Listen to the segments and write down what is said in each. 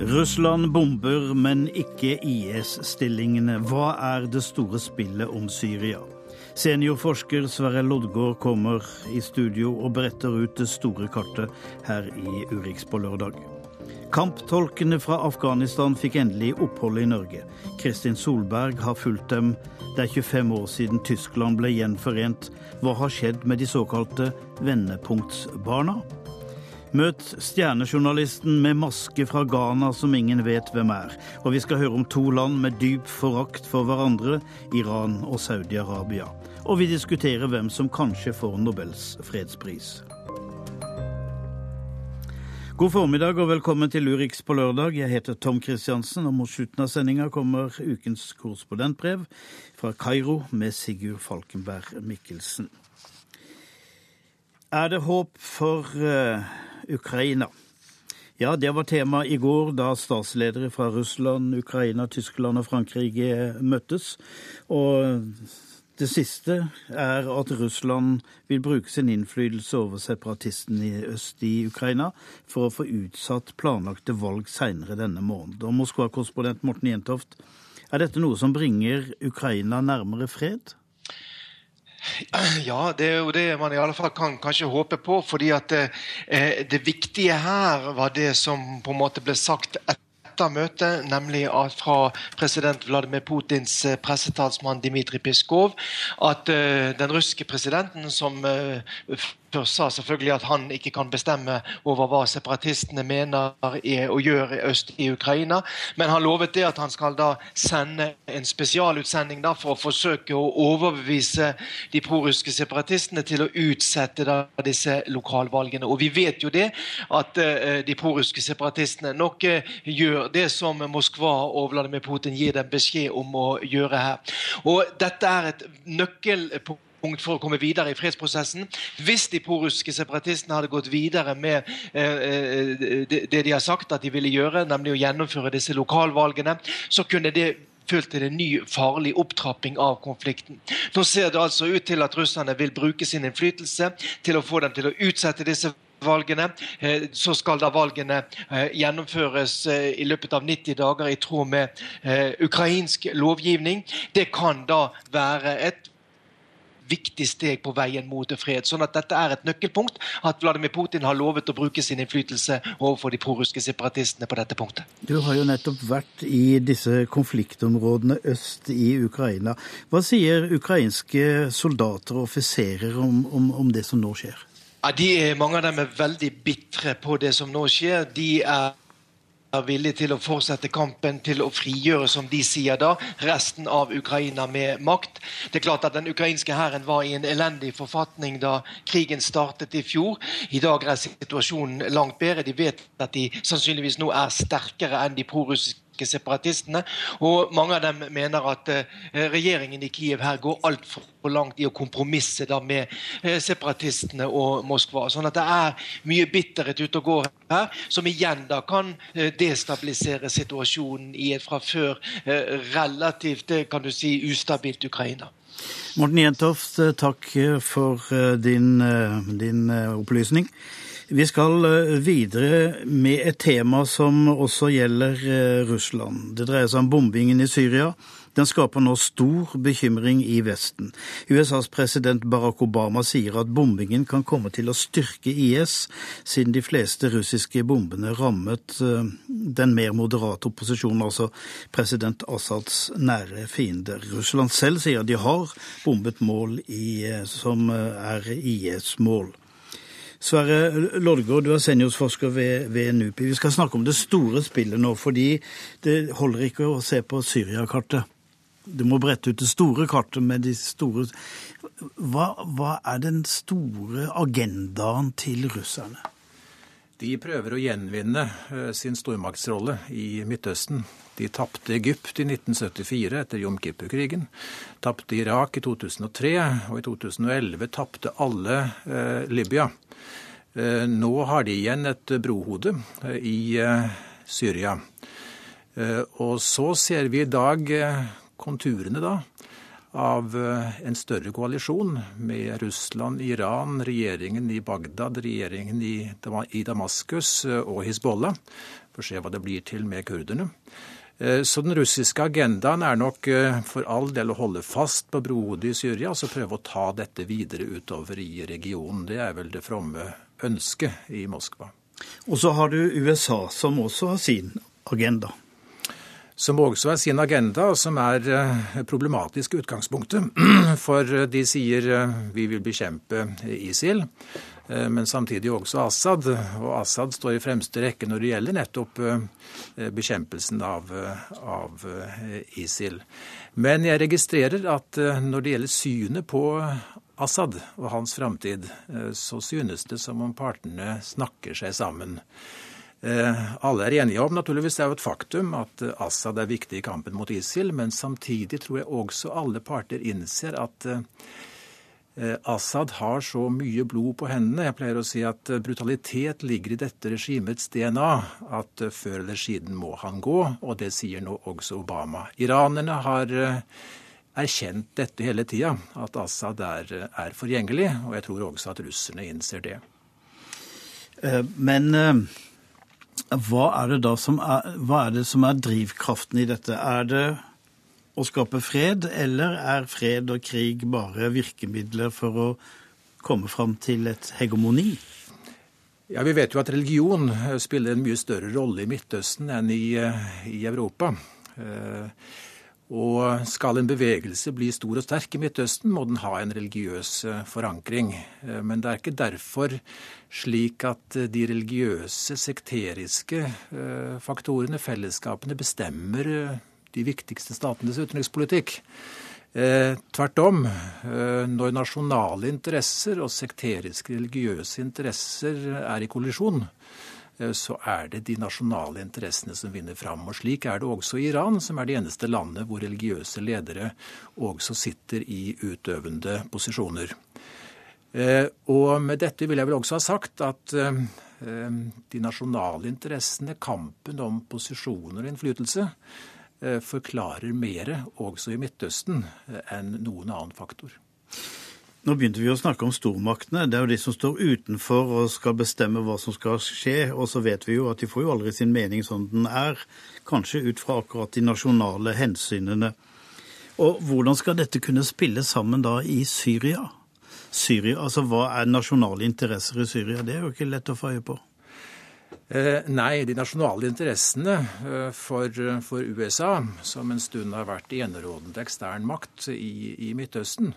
Russland bomber, men ikke IS-stillingene. Hva er det store spillet om Syria? Seniorforsker Sverre Loddgaard kommer i studio og bretter ut det store kartet her i Urix på lørdag. Kamptolkene fra Afghanistan fikk endelig opphold i Norge. Kristin Solberg har fulgt dem. Det er 25 år siden Tyskland ble gjenforent. Hva har skjedd med de såkalte vendepunktsbarna? Møt stjernejournalisten med maske fra Ghana som ingen vet hvem er. Og vi skal høre om to land med dyp forakt for hverandre, Iran og Saudi-Arabia. Og vi diskuterer hvem som kanskje får Nobels fredspris. God formiddag og velkommen til Urix på lørdag. Jeg heter Tom Kristiansen, og mot slutten av sendinga kommer ukens korrespondentbrev fra Kairo med Sigurd Falkenberg Mikkelsen. Er det håp for uh, Ukraina. Ja, det var tema i går da statsledere fra Russland, Ukraina, Tyskland og Frankrike møttes. Og det siste er at Russland vil bruke sin innflytelse over separatistene i øst i Ukraina for å få utsatt planlagte valg seinere denne måneden. Og Moskva-korrespondent Morten Jentoft, er dette noe som bringer Ukraina nærmere fred? Ja, det er jo det man i alle fall kan kanskje håpe på. fordi at det, eh, det viktige her var det som på en måte ble sagt etter møtet, nemlig fra president Vladimir Putins eh, pressetalsmann Dmitrij Piskov at uh, den russiske presidenten, som først sa selvfølgelig at han ikke kan bestemme over hva separatistene mener og å gjøre øst i Ukraina. Men han lovet det at han skal da sende en spesialutsending da for å forsøke å overbevise de prorussiske separatistene til å utsette da disse lokalvalgene. Og vi vet jo det at uh, de prorussiske separatistene nok uh, gjør det som Moskva og Vladimir Putin gir dem beskjed om å gjøre her. Og dette er et nøkkelpunkt punkt for å komme videre i fredsprosessen. Hvis de prorussiske separatistene hadde gått videre med eh, eh det de har sagt at de ville gjøre, nemlig å gjennomføre disse lokalvalgene, så kunne det ført til en ny farlig opptrapping av konflikten. Nå ser det altså ut til at russerne vil bruke sin innflytelse til å få dem til å utsette disse valgene. Eh, så skal da valgene eh, gjennomføres i løpet av 90 dager i tråd med ukrainsk lovgivning. Det kan da være et viktig steg på veien mot fred. Sånn at dette er et nøkkelpunkt, at Vladimir Putin har lovet å bruke sin innflytelse overfor de prorussiske separatistene på dette punktet. Du har jo nettopp vært i disse konfliktområdene øst i Ukraina. Hva sier ukrainske soldater og offiserer om, om, om det som nå skjer? Ja, de, mange av dem er veldig bitre på det som nå skjer. De er er villig til å fortsette kampen til å frigjøre, som de sier da, resten av Ukraina med makt. Det er klart at Den ukrainske hæren var i en elendig forfatning da krigen startet i fjor. I dag er situasjonen langt bedre. De vet at de sannsynligvis nå er sterkere enn de prorussiske separatistene. Og mange av dem mener at eh, regjeringen i Kiev her går altfor langt i å kompromisse da med eh, separatistene og Moskva. Sånn at det er mye bitterhet ute og går her, som igjen da kan eh, destabilisere situasjonen i et fra før relativt kan du si, ustabilt Ukraina. Morten Jentoft, takk for din, din opplysning. Vi skal eh, videre med et tema som også gjelder eh, Russland. Det dreier seg om bombingen i Syria. Den skaper nå stor bekymring i Vesten. USAs president Barack Obama sier at bombingen kan komme til å styrke IS, siden de fleste russiske bombene rammet eh, den mer moderate opposisjonen, altså president Assads nære fiender. Russland selv sier de har bombet mål i, som er IS-mål. Sverre Loddgaard, du er seniorforsker ved, ved, NUPI. Vi skal snakke om det store spillet nå, fordi det holder ikke å se på Syria-kartet. Du må brette ut det store kartet med de store hva, hva er den store agendaen til russerne? De prøver å gjenvinne eh, sin stormaktsrolle i Midtøsten. De tapte Egypt i 1974 etter Jom Kippur-krigen. Tapte Irak i 2003, og i 2011 tapte alle eh, Libya. Eh, nå har de igjen et brohode eh, i eh, Syria. Og så ser vi i dag konturene da av en større koalisjon med Russland, Iran, regjeringen i Bagdad, regjeringen i Damaskus og Hizbollah. Får se hva det blir til med kurderne. Så den russiske agendaen er nok for all del å holde fast på brohodet i Syria, og så prøve å ta dette videre utover i regionen. Det er vel det fromme ønsket i Moskva. Og så har du USA, som også har sin agenda. Som også har sin agenda, og som er eh, problematisk i utgangspunktet. For de sier vi vil bekjempe ISIL. Eh, men samtidig også Assad. Og Assad står i fremste rekke når det gjelder nettopp eh, bekjempelsen av, av ISIL. Men jeg registrerer at eh, når det gjelder synet på Assad og hans framtid, så synes det som om partene snakker seg sammen. Alle er enige om naturligvis det er jo et faktum at Assad er viktig i kampen mot ISIL, men samtidig tror jeg også alle parter innser at Eh, Assad har så mye blod på hendene. Jeg pleier å si at eh, brutalitet ligger i dette regimets DNA. At eh, før eller siden må han gå, og det sier nå også Obama. Iranerne har erkjent dette hele tida, at Assad er, er, forgjengelig. Og jeg tror også at russerne innser det. Men hva er det da som er, hva er, det som er drivkraften i dette? Er det å skape fred, eller er fred og krig bare virkemidler for å komme fram til et hegemoni? Ja, Vi vet jo at religion spiller en mye større rolle i Midtøsten enn i, i Europa. Eh, og skal en bevegelse bli stor og sterk i Midtøsten, må den ha en religiøs eh, forankring. Eh, men det er ikke derfor slik at de religiøse, sekteriske faktorene, fellesskapene, bestemmer de viktigste statenes utenrikspolitikk. Eh, tvert om, eh, når nasjonale interesser og sekteriske religiøse interesser er i kollisjon, eh, så er det de nasjonale interessene som vinner fram. Og slik er det også i Iran, som er det eneste landet hvor religiøse ledere også sitter i utøvende posisjoner. Eh, og med dette vil jeg vel også ha sagt at eh, eh, de nasjonale interessene, kampen om posisjoner og innflytelse, Eh, forklarer mer også i Midtøsten eh, enn noen annen faktor. Nå begynte vi å snakke om stormaktene. Det er jo de som står utenfor og skal bestemme hva som skal skje. Og så vet vi jo at de får jo aldri sin mening sånn den er. Kanskje ut fra akkurat de nasjonale hensynene. Og hvordan skal dette kunne spille sammen da i Syria? Syria, altså Hva er nasjonale interesser i Syria? Det er jo ikke lett å få øye på. Eh, nei, de nasjonale interessene eh, for, for, USA, som en stund har vært enerådende ekstern makt i, i Midtøsten,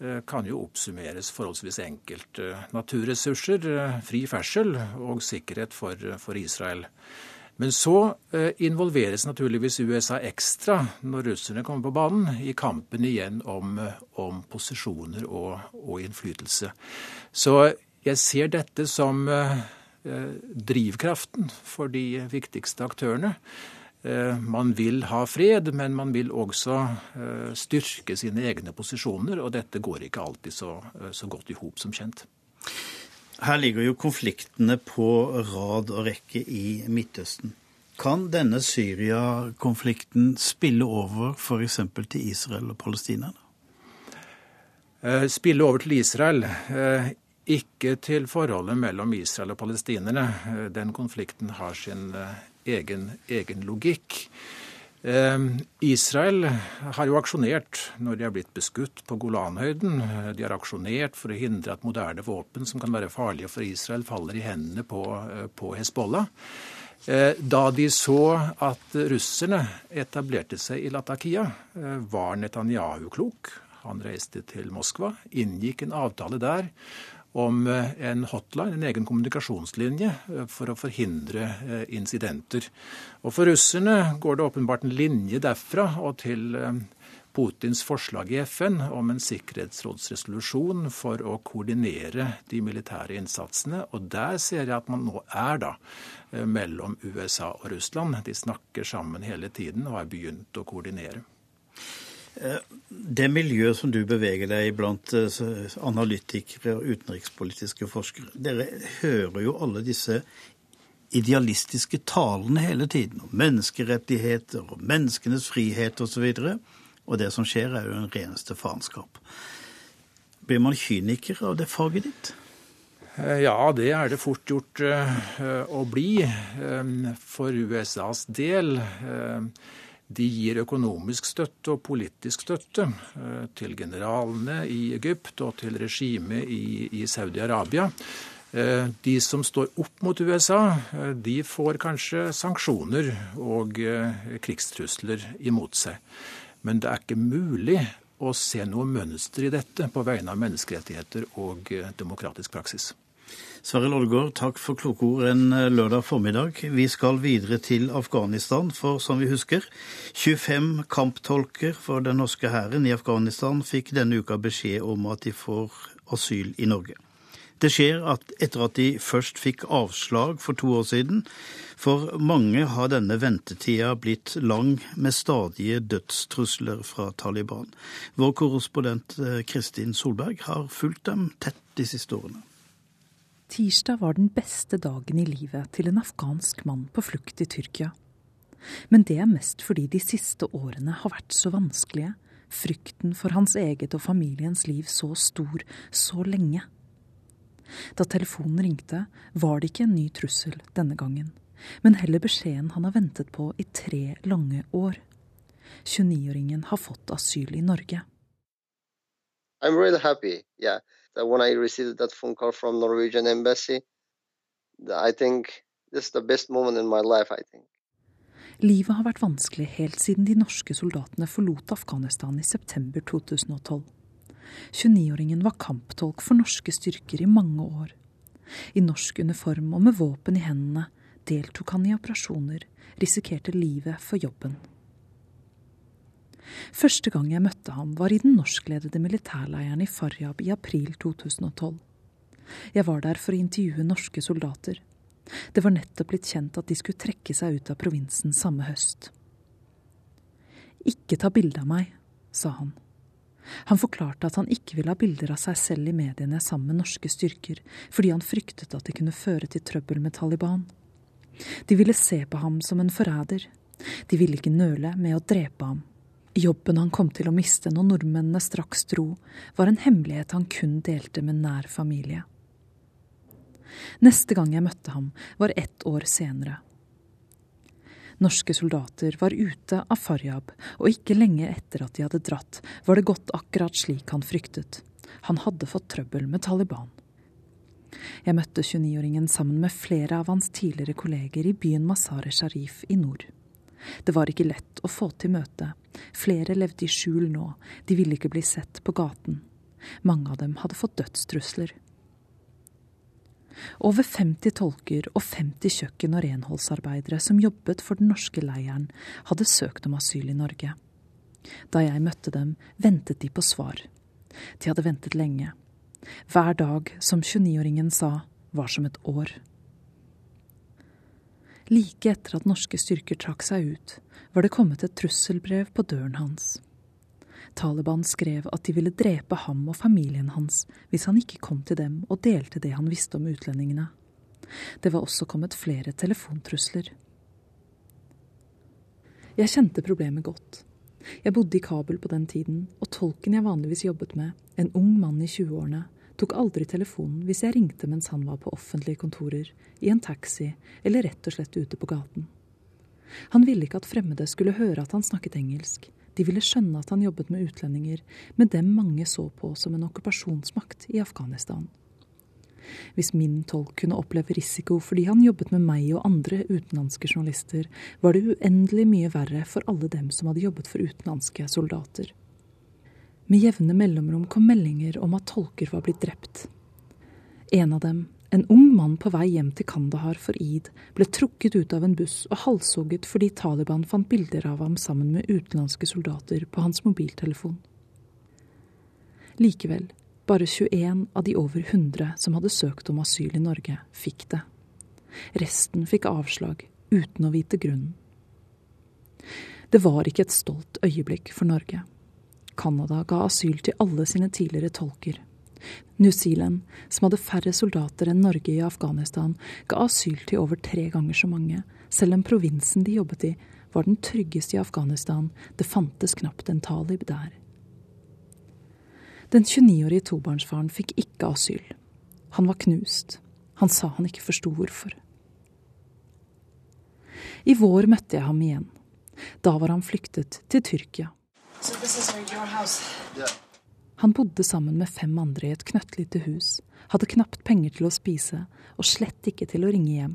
eh, kan jo oppsummeres forholdsvis enkelt. Naturressurser, fri fersel og sikkerhet for, for Israel. Men så involveres naturligvis USA ekstra når russerne kommer på banen, i kampen igjen om, om posisjoner og, og innflytelse. Så jeg ser dette som Eh, drivkraften for de viktigste aktørene. Eh, man vil ha fred, men man vil også eh, styrke sine egne posisjoner, og dette går ikke alltid så, så godt i hop, som kjent. Her ligger jo konfliktene på rad og rekke i Midtøsten. Kan denne Syria-konflikten spille over f.eks. til Israel og palestinerne? Spille over til Israel? Ikke til forholdet mellom Israel og palestinerne. Den konflikten har sin eh, egen, egen logikk. Eh, Israel har jo aksjonert når de har blitt beskutt på Golanhøyden. De har aksjonert for å hindre at moderne våpen som kan være farlige for Israel, faller i hendene på, eh, på Hezbollah. Da de så at russerne etablerte seg i Latakia, var Netanyahu klok. Han reiste til Moskva, inngikk en avtale der om eh, en hotline, en egen kommunikasjonslinje, eh, for å forhindre eh, incidenter. Og For russerne går det åpenbart en linje derfra og til Putins forslag i FN om en sikkerhetsrådsresolusjon for å koordinere de militære innsatsene. Og der ser jeg at man nå er da mellom USA og Russland. De snakker sammen hele tiden og har begynt å koordinere. Det miljøet som du beveger deg i blant eh, analytikere og utenrikspolitiske forskere, dere hører jo alle disse idealistiske talene hele tiden om menneskerettigheter og menneskenes frihet osv. Og, så og det som skjer, er jo en reneste faenskap. Blir man kyniker av det faget ditt? Eh, ja, det er det fort gjort å bli. For USAs del de gir økonomisk støtte og politisk støtte uh, til generalene i Egypt og til regimet i, Saudi-Arabia. Eh, de som står opp mot USA, eh, de får kanskje sanksjoner og eh, krigstrusler imot seg. Men det er ikke mulig å se noe mønster i dette på vegne av menneskerettigheter og demokratisk praksis. Sverre Loddegård, takk for kloke ord en lørdag formiddag. Vi skal videre til Afghanistan, for som vi husker, 25 kamptolker for den norske hæren i Afghanistan fikk denne uka beskjed om at de får asyl i Norge. Det skjer at etter at de først fikk avslag for to år siden. For mange har denne ventetida blitt lang, med stadige dødstrusler fra Taliban. Vår korrespondent eh, Kristin Solberg har fulgt dem tett de siste årene. Tirsdag var den beste dagen i livet til en afghansk mann på flukt i Tyrkia. Men det er mest fordi de siste årene har vært så vanskelige. Frykten for hans eget og familiens liv så stor så lenge. Da telefonen ringte, var det ikke en ny trussel denne gangen, men heller beskjeden han har ventet på i tre lange år. 29-åringen har fått asyl i Norge. I'm really happy, yeah, that when I received that phone call from Norwegian embassy, I think this is the best moment in my life, I think. Livet har vært vanskelig helt siden de norske soldatene forlot Afghanistan i september 2012. 29-åringen var kamptolk for norske styrker i mange år. I norsk uniform og med våpen i hendene deltok han i operasjoner, risikerte livet for jobben. Første gang jeg møtte ham, var i den norskledede militærleiren i Faryab i april 2012. Jeg var der for å intervjue norske soldater. Det var nettopp blitt kjent at de skulle trekke seg ut av provinsen samme høst. Ikke ta bilde av meg, sa han. Han forklarte at han ikke ville ha bilder av seg selv i mediene sammen med norske styrker, fordi han fryktet at det kunne føre til trøbbel med Taliban. De ville se på ham som en forræder. De ville ikke nøle med å drepe ham. Jobben han kom til å miste når nordmennene straks dro, var en hemmelighet han kun delte med nær familie. Neste gang jeg møtte ham, var ett år senere, Norske soldater var ute av Faryab, og ikke lenge etter at de hadde dratt, var det gått akkurat slik han fryktet. Han hadde fått trøbbel med Taliban. Jeg møtte 29-åringen sammen med flere av hans tidligere kolleger i byen Mazar-e Sharif i nord. Det var ikke lett å få til møte. Flere levde i skjul nå, de ville ikke bli sett på gaten. Mange av dem hadde fått dødstrusler. Over 50 tolker og 50 kjøkken- og renholdsarbeidere som jobbet for den norske leiren, hadde søkt om asyl i Norge. Da jeg møtte dem, ventet de på svar. De hadde ventet lenge. Hver dag, som 29-åringen sa, var som et år. Like etter at norske styrker trakk seg ut, var det kommet et trusselbrev på døren hans. Taliban skrev at de ville drepe ham og familien hans hvis han ikke kom til dem og delte det han visste om utlendingene. Det var også kommet flere telefontrusler. Jeg kjente problemet godt. Jeg bodde i Kabul på den tiden, og tolken jeg vanligvis jobbet med, en ung mann i 20-årene, tok aldri telefonen hvis jeg ringte mens han var på offentlige kontorer, i en taxi eller rett og slett ute på gaten. Han ville ikke at fremmede skulle høre at han snakket engelsk, de ville skjønne at han jobbet med utlendinger, med dem mange så på som en okkupasjonsmakt i Afghanistan. Hvis min tolk kunne oppleve risiko fordi han jobbet med meg og andre utenlandske journalister, var det uendelig mye verre for alle dem som hadde jobbet for utenlandske soldater. Med jevne mellomrom kom meldinger om at tolker var blitt drept. En av dem, en ung mann på vei hjem til Kandahar for id ble trukket ut av en buss og halshogget fordi Taliban fant bilder av ham sammen med utenlandske soldater på hans mobiltelefon. Likevel, bare 21 av de over 100 som hadde søkt om asyl i Norge, fikk det. Resten fikk avslag, uten å vite grunnen. Det var ikke et stolt øyeblikk for Norge. Canada ga asyl til alle sine tidligere tolker. New Zealand, som hadde færre soldater enn Norge i Afghanistan, ga asyl til over tre ganger så mange, selv om provinsen de jobbet i, var den tryggeste i Afghanistan. Det fantes knapt en talib der. Den 29-årige tobarnsfaren fikk ikke asyl. Han var knust. Han sa han ikke forsto hvorfor. I vår møtte jeg ham igjen. Da var han flyktet til Tyrkia. Han bodde sammen med fem andre i et knøttlite hus, hadde knapt penger til å spise og slett ikke til å ringe hjem.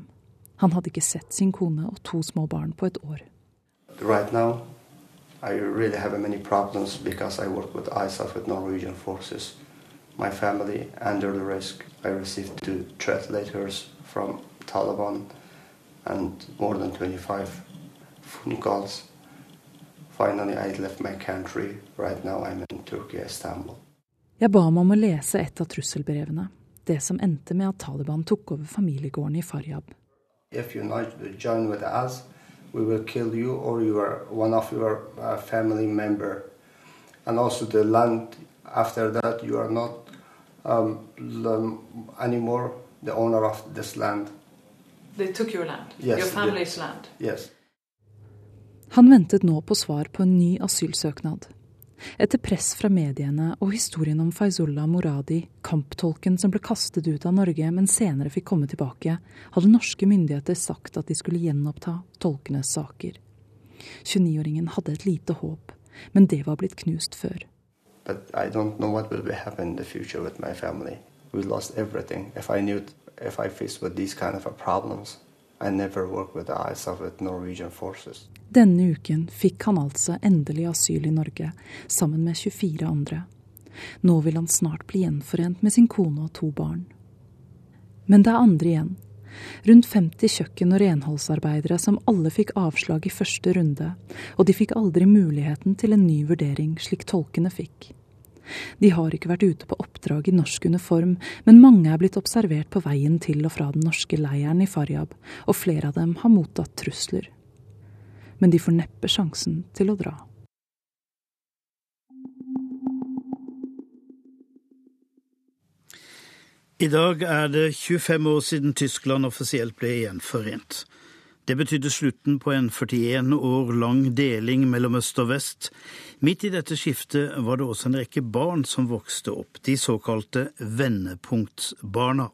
Han hadde ikke sett sin kone og to små barn på et år. Right now, I really have many problems because I work with ISAF with Norwegian forces. My family under the risk. I received two threat letters from Taliban and more than 25 phone calls. Finally, I left my country. Right now, I'm in Turkey, Istanbul. Jeg ba ham om å lese et av trusselbrevene, det som endte med at Taliban tok over familiegården i Faryab. If you not us, we will kill you or you are one of your uh, family member. And also the land after that, you not um, anymore the owner of this land. They took your land? Yes, your family's they, land? Yes. Han ventet nå på svar på en ny asylsøknad. Etter press fra mediene og historien om Faizullah Moradi, kamptolken som ble kastet ut av Norge, men senere fikk komme tilbake, hadde norske myndigheter sagt at de skulle gjenoppta tolkenes saker. 29-åringen hadde et lite håp, men det var blitt knust før. But I don't know what will happen in the future with my family. We lost everything. If I knew, if I faced with these kind of problems, Denne uken fikk han altså endelig asyl i Norge, sammen med 24 andre. Nå vil han snart bli gjenforent med sin kone og to barn. Men det er andre igjen. Rundt 50 kjøkken- og renholdsarbeidere som alle fikk avslag i første runde, og de fikk aldri muligheten til en ny vurdering, slik tolkene fikk. De har ikke vært ute på oppdrag i norsk uniform, men mange er blitt observert på veien til og fra den norske leiren i Faryab, og flere av dem har mottatt trusler men de får neppe sjansen til å dra. I dag er det 25 år siden Tyskland offisielt ble gjenforent. Det betydde slutten på en 41 år lang deling mellom øst og vest. Midt i dette skiftet var det også en rekke barn som vokste opp, de såkalte vendepunktsbarna.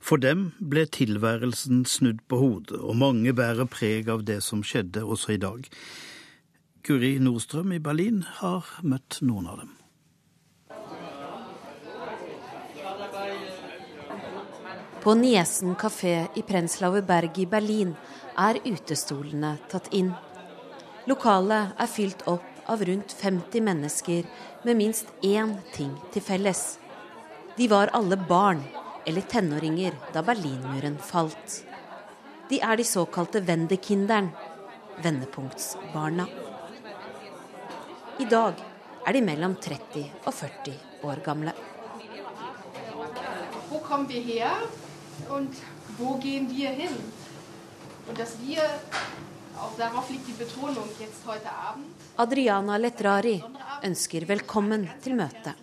For dem ble tilværelsen snudd på hodet, og mange bærer preg av det som skjedde også i dag. Guri Nordstrøm i Berlin har møtt noen av dem. På Niesen kafé i Prenzlauer Berg i Berlin er utestolene tatt inn. Lokalet er fylt opp av rundt 50 mennesker med minst én ting til felles. De var alle barn eller tenåringer da Berlinmuren falt. De er de såkalte Wendekinderen, vendepunktsbarna. I dag er de mellom 30 og 40 år gamle. Hvor kom vi her, og wo går vi hin? Og dass wir, auch darauf liegt die Betonung jetzt heute Abend, Adriana Letrari ønsker velkommen til møtet.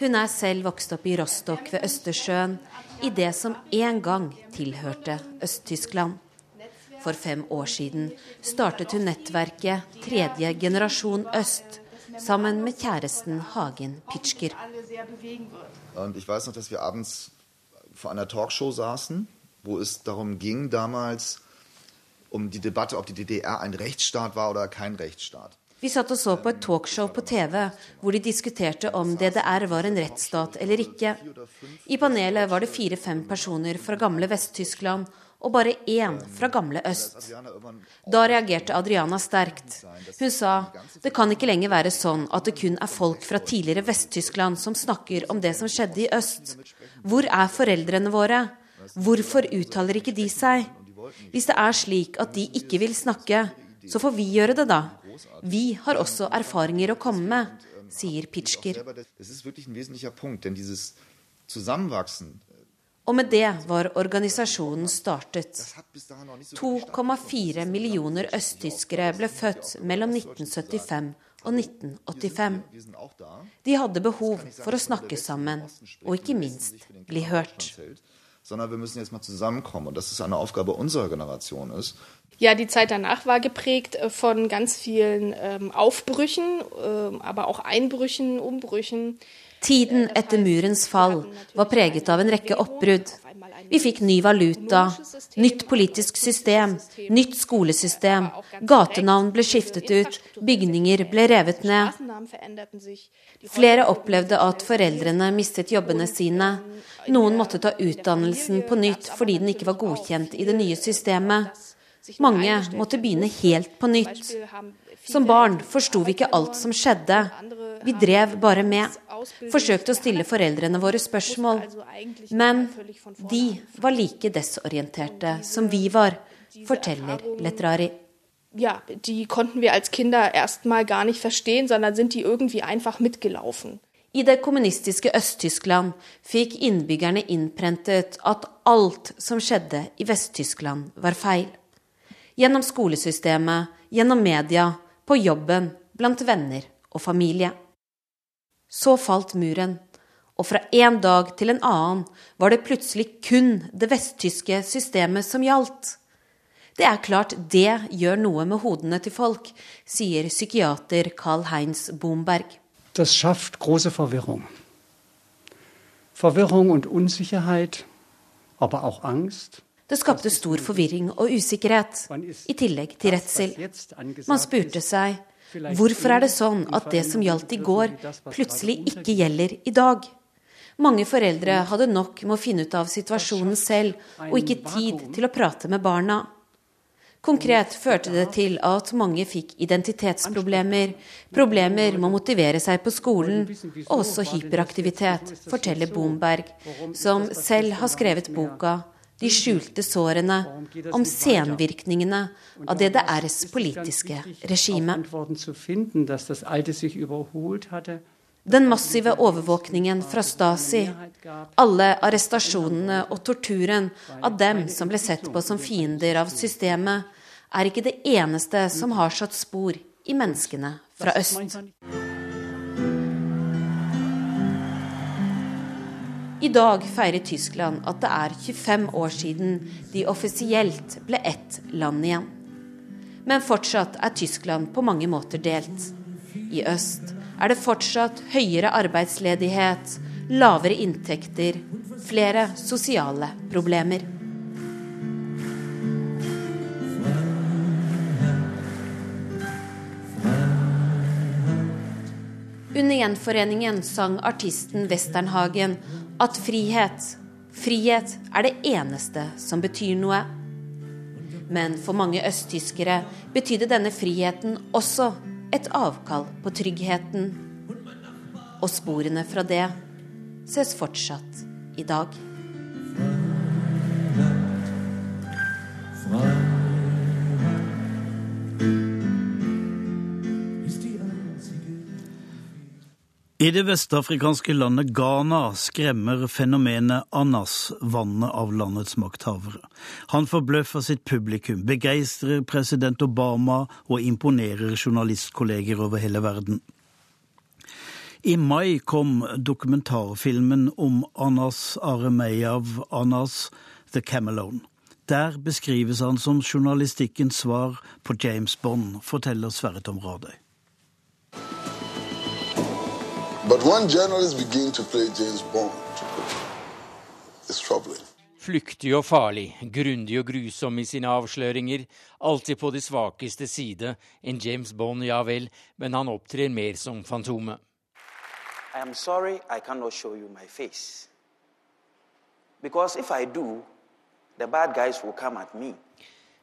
Hun er selv vokst opp i Rostock ved Østersjøen, i det som en gang tilhørte Øst-Tyskland. For fem år siden startet hun nettverket Tredje generasjon øst, sammen med kjæresten Hagen Pitschker. Und ich weiß noch, vi abends vor einer Talkshow saßen, wo es darum ging damals um die Debatte, ob die DDR ein Rechtsstaat war oder kein Rechtsstaat. Vi satt og så på et talkshow på TV hvor de diskuterte om DDR var en rettsstat eller ikke. I panelet var det fire-fem personer fra gamle Vest-Tyskland og bare én fra gamle øst. Da reagerte Adriana sterkt. Hun sa det kan ikke lenger være sånn at det kun er folk fra tidligere Vest-Tyskland som snakker om det som skjedde i øst. Hvor er foreldrene våre? Hvorfor uttaler ikke de seg? Hvis det er slik at de ikke vil snakke, så får vi gjøre det, da. Vi har også erfaringer å komme med, sier Pitschker. Og med det var organisasjonen startet. 2,4 millioner østtyskere ble født mellom 1975 og 1985. De hadde behov for å snakke sammen, og ikke minst bli hørt. Sondern wir müssen jetzt mal zusammenkommen und dass es eine Aufgabe unserer Generation ist. Ja, die Zeit danach war geprägt äh, von ganz vielen ähm, Aufbrüchen, äh, aber auch Einbrüchen, Umbrüchen. Tiden etter murens fall var preget av en rekke oppbrudd. Vi fikk ny valuta, nytt politisk system, nytt skolesystem, gatenavn ble skiftet ut, bygninger ble revet ned. Flere opplevde at foreldrene mistet jobbene sine. Noen måtte ta utdannelsen på nytt fordi den ikke var godkjent i det nye systemet. Mange måtte begynne helt på nytt. Som barn forsto vi ikke alt som skjedde. Vi drev bare med. Forsøkte å stille foreldrene våre spørsmål. Men de var like desorienterte som vi var, forteller Letrari. Ja, de konnten vi als Kinder erstmal gar nicht verstehen, sondern sind die irgendwie einfach mitgelaufen. I det kommunistiske Øst-Tyskland fikk innbyggerne innprentet at alt som skjedde i Vest-Tyskland, var feil. Gjennom skolesystemet, gjennom media, på jobben, blant venner og familie. Så falt muren, og fra en dag til en annen var det plutselig kun det vesttyske systemet som gjaldt. Det er klart det gjør noe med hodene til folk, sier psykiater Karl-Heinz Bomberg. Das schafft große Verwirrung. Verwirrung und Unsicherheit, aber auch Angst. Det skapte stor forvirring og usikkerhet, i tillegg til redsel. Man spurte seg Hvorfor er det sånn at det som gjaldt i går, plutselig ikke gjelder i dag? Mange foreldre hadde nok med å finne ut av situasjonen selv, og ikke tid til å prate med barna. Konkret førte det til at mange fikk identitetsproblemer, problemer med å motivere seg på skolen, og også hyperaktivitet, forteller Bomberg, som selv har skrevet boka de skjulte sårene, om senvirkningene av DDRs politiske regime. Den massive overvåkningen fra Stasi, alle arrestasjonene og torturen av dem som ble sett på som fiender av systemet, er ikke det eneste som har satt spor i menneskene fra øst. I dag feirer Tyskland at det er 25 år siden de offisielt ble ett land igjen. Men fortsatt er Tyskland på mange måter delt. I øst er det fortsatt høyere arbeidsledighet, lavere inntekter, flere sosiale problemer. Under gjenforeningen sang artisten Westernhagen at frihet, frihet er det eneste som betyr noe. Men for mange østtyskere betydde denne friheten også et avkall på tryggheten. Og sporene fra det ses fortsatt i dag. I det vestafrikanske landet Ghana skremmer fenomenet Anas vannet av landets makthavere. Han forbløffer sitt publikum, begeistrer president Obama og imponerer journalistkolleger over hele verden. I mai kom dokumentarfilmen om Anas Aremeyav Anas The Camelone. Der beskrives han som journalistikkens svar på James Bond, forteller Sverre Tom Radøy. But when journalists begin to play James Bond, it's troubling. Flyktig og farlig, grundig og grusom i sine avsløringer, alltid på de svakeste side. En James Bond, ja vel, men han opptrer mer som Fantomet. I am sorry I cannot show you my face. Because if I do, the bad guys will come at me.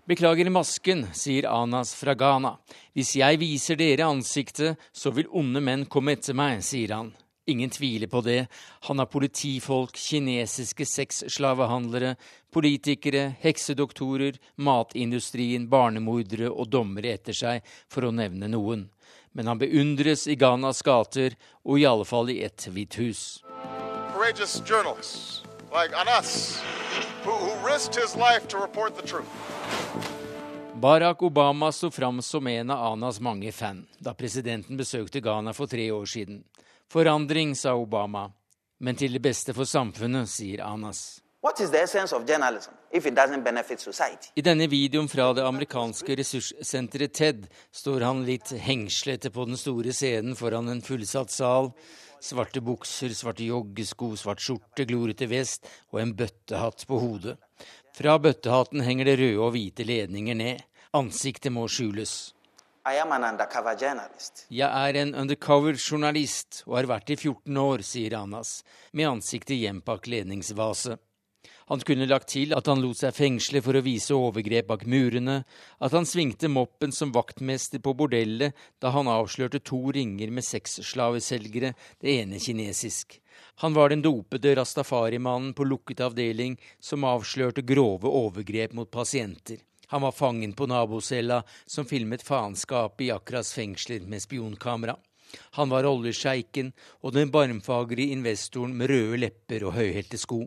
Beklager masken, sier Anas fra Ghana. Hvis jeg viser dere ansiktet, så vil onde menn komme etter meg, sier han. Ingen tviler på det. Han har politifolk, kinesiske sexslavehandlere, politikere, heksedoktorer, matindustrien, barnemordere og dommere etter seg, for å nevne noen. Men han beundres i Ghanas gater, og i alle fall i et hvitt hus. Courageous journalists like Anas, who, who risked his life to report the. Barack Obama sto fram som en av Anas mange fan da presidenten besøkte Ghana for tre år siden. Forandring, sa Obama, men til det beste for samfunnet, sier Anas. I denne videoen fra det amerikanske ressurssenteret TED står han litt hengslete på den store scenen foran en fullsatt sal. Svarte bukser, svarte joggesko, svart skjorte, glorete vest og en bøttehatt på hodet. Fra bøttehatten henger det røde og hvite ledninger ned. Ansiktet må skjules. Jeg er en undercover-journalist og har vært i 14 år, sier Anas, med ansiktet gjemt bak ledningsvase. Han kunne lagt til at han lot seg fengsle for å vise overgrep bak murene, at han svingte moppen som vaktmester på bordellet da han avslørte to ringer med sexslaveselgere, det ene kinesisk. Han var den dopede rastafarimannen på lukket avdeling som avslørte grove overgrep mot pasienter. Han var fangen på nabocella som filmet faenskapet i Akras fengsler med spionkamera. Han var oljesjeiken og den barmfagre investoren med røde lepper og høyhælte sko.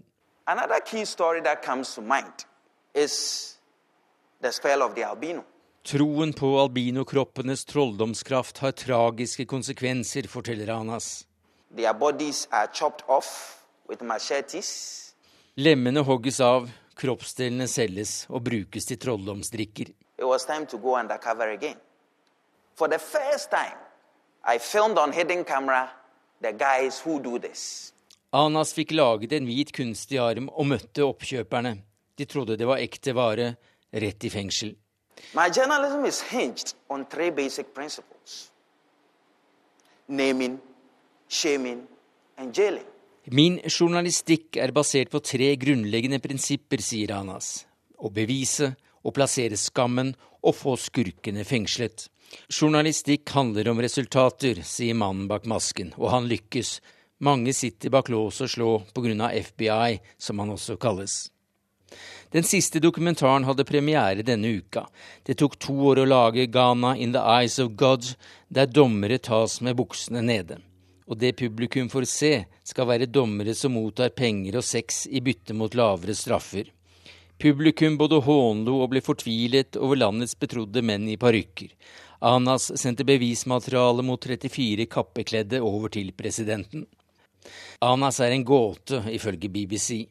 Troen på albinokroppenes trolldomskraft har tragiske konsekvenser, forteller Anas. Their bodies are chopped off machetes. Lemmene hogges av, kroppsdelene selges og brukes til trolldomsdrikker. It was time to go undercover again. For the first time, I filmed on hidden camera the guys who do this. Anas fikk laget en hvit kunstig arm og møtte oppkjøperne. De trodde det var ekte vare, rett i fengsel. My journalism is hinged on three basic principles. Naming, Min journalistikk er basert på tre grunnleggende prinsipper, sier Anas. Å bevise, å plassere skammen og få skurkene fengslet. Journalistikk handler om resultater, sier mannen bak masken, og han lykkes. Mange sitter bak lås og slå av FBI, som han også kalles. Den siste dokumentaren hadde premiere denne uka. Det tok to år å lage Ghana in the Eyes of God, der dommere tas med buksene nede og det publikum får se, skal være dommere som mottar penger og sex i bytte mot lavere straffer. Publikum både hånlo og ble fortvilet over landets betrodde menn i parykker. Anas sendte bevismateriale mot 34 kappekledde over til presidenten. Anas er en gåte, ifølge BBC.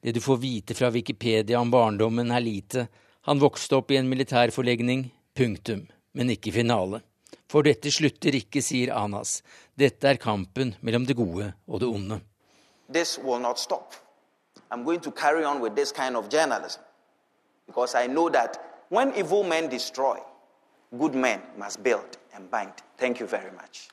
Det du får vite fra Wikipedia om barndommen, er lite. Han vokste opp i en militærforlegning. Punktum. Men ikke finale. For dette slutter ikke, sier Anas. Dette er kampen mellom det gode og det onde. This will not stop. I'm going to carry on with this kind of journalism. Because I know that when evil men destroy, good men must build and bind. Thank you very much.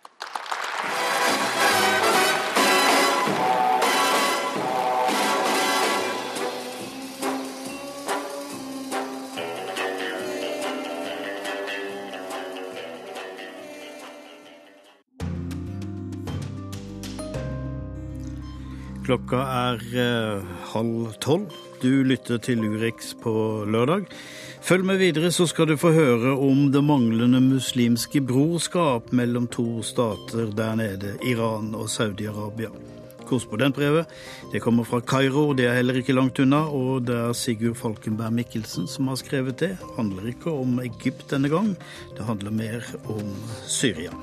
Klokka er eh, halv tolv. Du lytter til Urix på lørdag. Følg med videre, så skal du få høre om det manglende muslimske brorskap mellom to stater der nede, Iran og Saudi-Arabia. Korrespondentbrevet det kommer fra Kairo, det er heller ikke langt unna. Og det er Sigurd Falkenberg Mikkelsen som har skrevet det. Handler ikke om Egypt denne gang, det handler mer om Syria.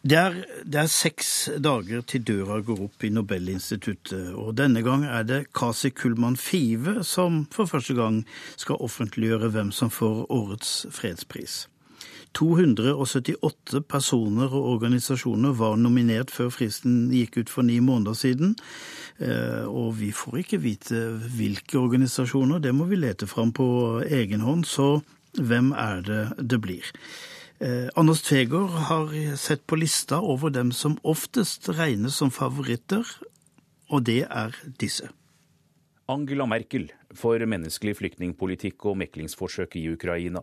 Det er, det er, seks dager til døra går opp i Nobelinstituttet, og denne gang er det Kasi Kullmann Five som for første gang skal offentliggjøre hvem som får årets fredspris. 278 personer og organisasjoner var nominert før fristen gikk ut for ni måneder siden. Eh, og vi får ikke vite hvilke organisasjoner, det må vi lete fram på egen hånd. Så hvem er det det blir? Eh, Anders Tvegård har sett på lista over dem som oftest regnes som favoritter, og det er disse. Angela Merkel for menneskelig flyktningpolitikk og meklingsforsøk i Ukraina.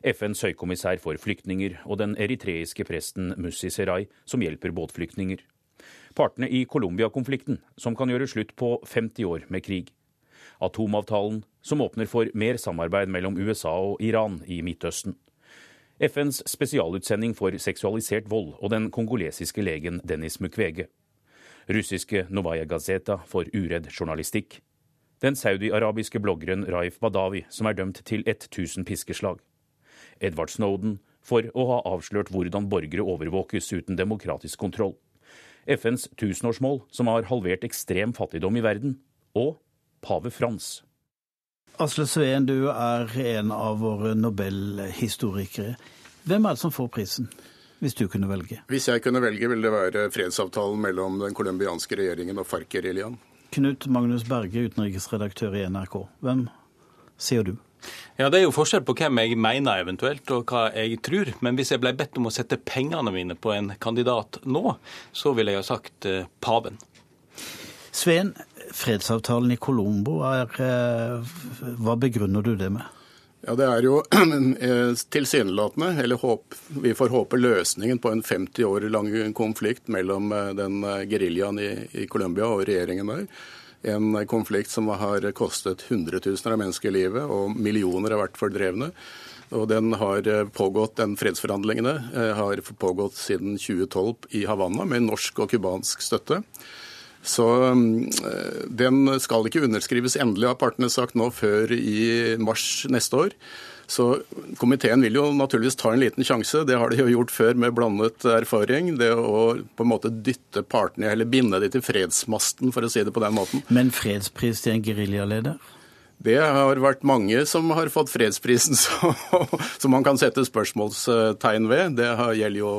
FNs høykommissær for flyktninger og den eritreiske presten Mussi Serai, som hjelper båtflyktninger. Partene i Colombia-konflikten, som kan gjøre slutt på 50 år med krig. Atomavtalen, som åpner for mer samarbeid mellom USA og Iran i Midtøsten. FNs spesialutsending for seksualisert vold og den kongolesiske legen Dennis Mukwege. Russiske Novaya Gazeta for uredd journalistikk. Den saudi-arabiske bloggeren Raif Badawi, som er dømt til 1000 piskeslag. Edward Snowden for å ha avslørt hvordan borgere overvåkes uten demokratisk kontroll. FNs tusenårsmål, som har halvert ekstrem fattigdom i verden. Og pave Frans. Asle Sveen, du er en av våre nobelhistorikere. Hvem er det som får prisen? hvis du kunne velge? Hvis jeg kunne velge, ville det være fredsavtalen mellom den colombianske regjeringen og FARC-geriljaen. Knut Magnus Berge, utenriksredaktør i NRK. Hvem sier du? Ja, Det er jo forskjell på hvem jeg mener eventuelt, og hva jeg tror. Men hvis jeg ble bedt om å sette pengene mine på en kandidat nå, så ville jeg ha sagt eh, paven. Sveen, fredsavtalen i Colombo, eh, hva begrunner du det med? Ja, Det er jo eh, tilsynelatende, eller håp, vi får håpe løsningen på en 50 år lang konflikt mellom den geriljaen i, i Colombia og regjeringen der. En konflikt som har kostet hundretusener av mennesker livet, og millioner har vært fordrevne. Og den har pågått, den Fredsforhandlingene eh, har pågått siden 2012 i Havanna med norsk og cubansk støtte. Så eh, den skal ikke underskrives endelig, har partene sagt nå, før i mars neste år. Så komiteen vil jo naturligvis ta en liten sjanse. Det har de jo gjort før med blandet erfaring. Det å på en måte dytte partene, eller binde de til fredsmasten, for å si det på den måten. Men fredspris til en geriljaleder? Det har vært mange som har fått fredsprisen som man kan sette spørsmålstegn ved. Det gjelder jo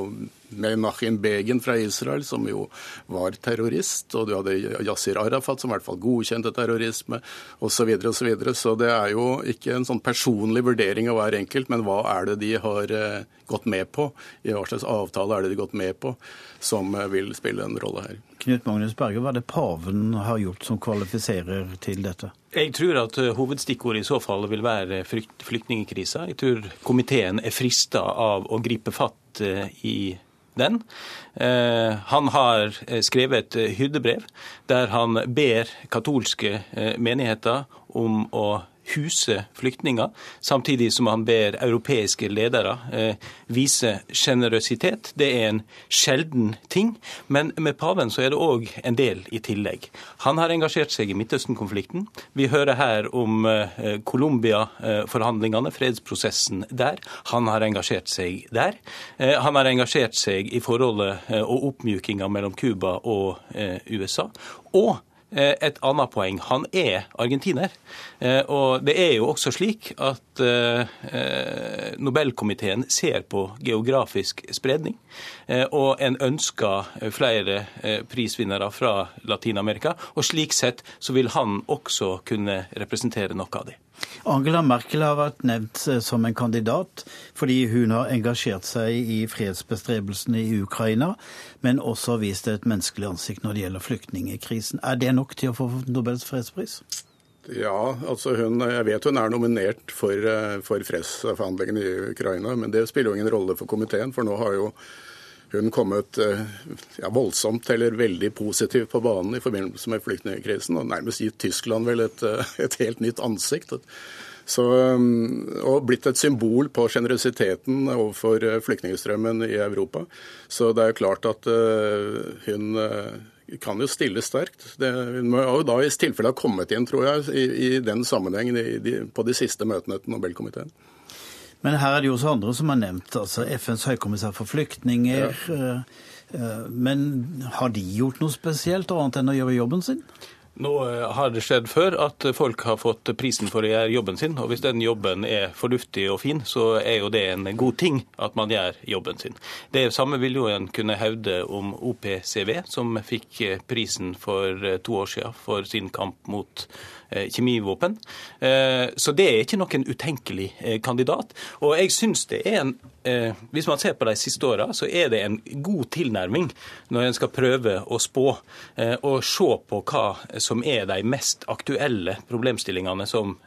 Menachem Begin fra Israel, som jo var terrorist. Og du hadde Yasir Arafat, som i hvert fall godkjente terrorisme, osv. Så, videre, og så, videre. så det er jo ikke en sånn personlig vurdering av hver enkelt, men hva er det de har eh, gått med på? I hva slags avtale er det de har gått med på, som eh, vil spille en rolle her? Knut Magnus Berge, hva er det paven har gjort som kvalifiserer til dette? Jeg tror at eh, hovedstikkordet i så fall vil være flyktningkrisa. Jeg tror komiteen er frista av å gripe fatt i den. Eh, han har skrevet et hyrdebrev der han ber katolske menigheter om å huse flyktninger, samtidig som han ber europeiske ledere eh, vise sjenerøsitet. Det er en sjelden ting. Men med paven så er det òg en del i tillegg. Han har engasjert seg i Midtøsten-konflikten. Vi hører her om eh, Colombia-forhandlingene, fredsprosessen der. Han har engasjert seg der. Eh, han har engasjert seg i forholdet og oppmjukinga mellom Cuba og USA. Og Eh, et annet poeng. Han er argentiner. Eh, og det er jo også slik at eh, Nobelkomiteen ser på geografisk spredning. Og en ønsker flere prisvinnere fra Latin-Amerika. Og slik sett så vil han også kunne representere noe av det. Angela Merkel har vært nevnt eh, som en kandidat fordi hun har engasjert seg i fredsbestrebelsene i Ukraina, men også vist et menneskelig ansikt når det gjelder flyktningekrisen. Er det nok til å få Nobels fredspris? Ja, altså hun, jeg vet hun er nominert for, eh, for fredsforhandlingene i Ukraina, men det spiller jo ingen rolle for komiteen, for nå har jo hun kommet eh, ja, voldsomt eller veldig positivt på banen i forbindelse med flyktningkrisen, og nærmest gitt Tyskland vel et, eh, et helt nytt ansikt. Så, og blitt et symbol på sjenerøsiteten overfor flyktningstrømmen i Europa. Så det er jo klart at hun kan jo stille sterkt. Det, må jo da i tilfelle ha kommet inn, tror jeg, i, i den sammenhengen i, de, på de siste møtene til Nobelkomiteen. Men her er det jo også andre som har nevnt, altså FNs høykommissær for flyktninger. Ja. Eh, eh, men har de gjort noe spesielt annet enn å gjøre jobben sin? Nå eh, har det skjedd før at folk har fått prisen for å gjøre jobben sin. Og hvis den jobben er fornuftig og fin, så er jo det en god ting at man gjør jobben sin. Det samme vil jo en kunne hevde om OPCV, som fikk prisen for to år siden for sin kamp mot Eh, kjemivåpen. Eh, så det er ikke noen utenkelig eh, kandidat. Og jeg syns det er en Hvis man ser på de siste åra, så er det en god tilnærming når en skal prøve å spå og se på hva som er de mest aktuelle problemstillingene som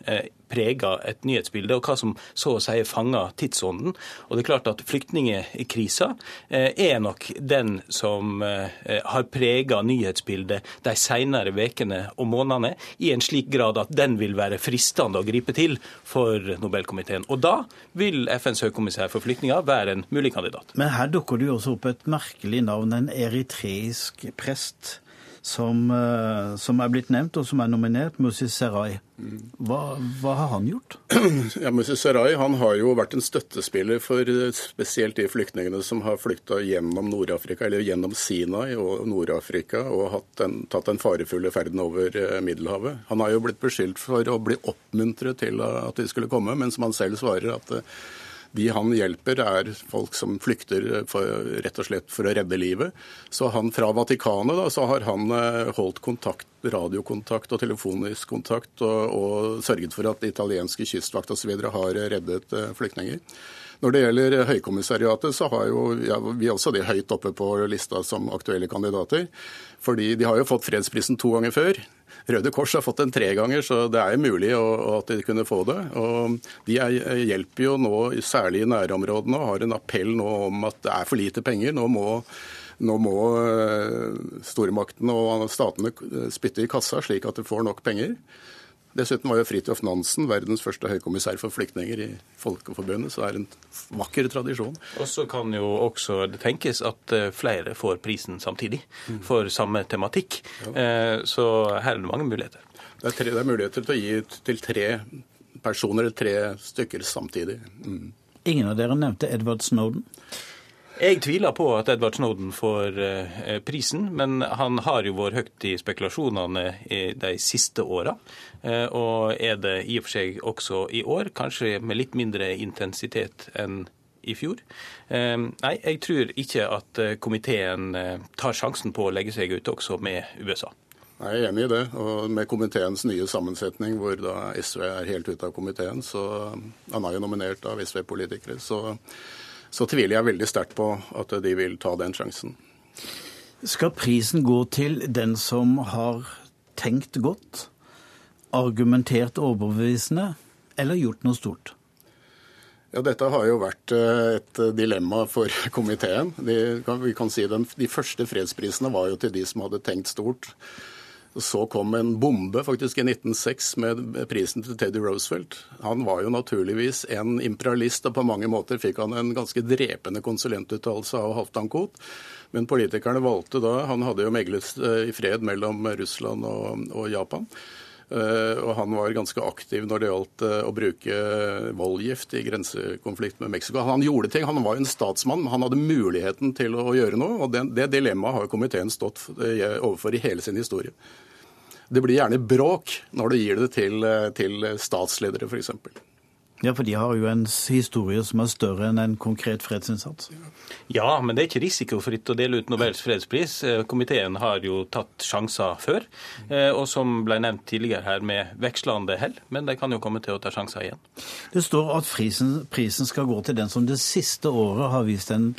preger et nyhetsbilde, og hva som så å si fanger tidsånden. Og det er klart at Flyktningkrisa er nok den som har preget nyhetsbildet de senere ukene og månedene i en slik grad at den vil være fristende å gripe til for Nobelkomiteen. Og da vil FNs høykommissær for flyktninger være en mulig kandidat. Men her dukker det jo også opp et merkelig navn, en eritreisk prest som, eh, som, er blitt nevnt, og som er nominert, Musi Serai. Hva, hva, har han gjort? Ja, Musi Sarai han har jo vært en støttespiller for spesielt de flyktningene som har flykta gjennom Nord-Afrika, eller gjennom Sinai og Nord-Afrika, og en, tatt den farefulle ferden over eh, Middelhavet. Han har jo blitt beskyldt for å bli oppmuntret til at de skulle komme, men som han selv svarer at de han hjelper, er folk som flykter for, rett og slett for å redde livet. Så han fra Vatikanet da, så har han eh, holdt kontakt, radiokontakt og telefonisk kontakt og, og sørget for at italienske kystvakt osv. har reddet eh, flyktninger. Når det gjelder Høykommissariatet, så har jo ja, vi også det høyt oppe på lista som aktuelle kandidater. Fordi de har jo fått fredsprisen to ganger før. Røde Kors har fått den tre ganger, så det er mulig at de kunne få det. Og de hjelper jo nå, særlig i nærområdene, og har en appell nå om at det er for lite penger. Nå må, nå må eh, stormaktene og statene spytte i kassa, slik at de får nok penger. Dessuten var jo Fridtjof Nansen verdens første høykommissær for flyktninger i Folkeforbundet, så det er en vakker tradisjon. Og så kan jo også det tenkes at eh, flere får prisen samtidig, mm. for samme tematikk. Ja. Eh, så her er det mange muligheter. Det er, tre, det er, muligheter til å gi til tre personer, eller tre stykker samtidig. Mm. Ingen av dere nevnte Edward Snowden? Jeg tviler på at Edward Snowden får eh, prisen, men han har jo vært høyt i spekulasjonene de siste åra. Eh, og er det i og for seg også i år, kanskje med litt mindre intensitet enn i fjor. Eh, nei, jeg tror ikke at komiteen tar sjansen på å legge seg ut også med USA. Jeg er enig i det. Og med komiteens nye sammensetning, hvor da SV er helt ute av komiteen, så han er jo nominert av SV-politikere, så så tviler jeg veldig sterkt på at de vil ta den sjansen. Skal prisen gå til den som har tenkt godt, argumentert overbevisende eller gjort noe stort? Ja, Dette har jo vært eh, et dilemma for komiteen. De, vi kan si den, de første fredsprisene var jo til de som hadde tenkt stort. Så kom en bombe faktisk i 1906 med prisen til Teddy Roosevelt. Han var jo naturligvis en imperialist, og på mange måter fikk han en ganske drepende konsulentuttalelse av Halvdan Koht. Men politikerne valgte da Han hadde jo meglet eh, i fred mellom Russland og, og Japan. Uh, og han var ganske aktiv når det gjaldt uh, å bruke voldgift i grensekonflikt med Mexico. Han gjorde ting, han var jo en statsmann, han hadde muligheten til å gjøre noe. og Det, det dilemmaet har komiteen stått uh, overfor i hele sin historie. Det blir gjerne bråk når du gir det til, til statsledere, f.eks. Ja, for de har jo en historie som er større enn en konkret fredsinnsats. Ja, men det er ikke risikofritt å dele ut Nobels fredspris. Eh, komiteen har jo tatt sjanser før, eh, og som ble nevnt tidligere her, med vekslende hell. Men de kan jo komme til å ta sjanser igjen. Det står at prisen, prisen skal gå til den som det siste året har vist en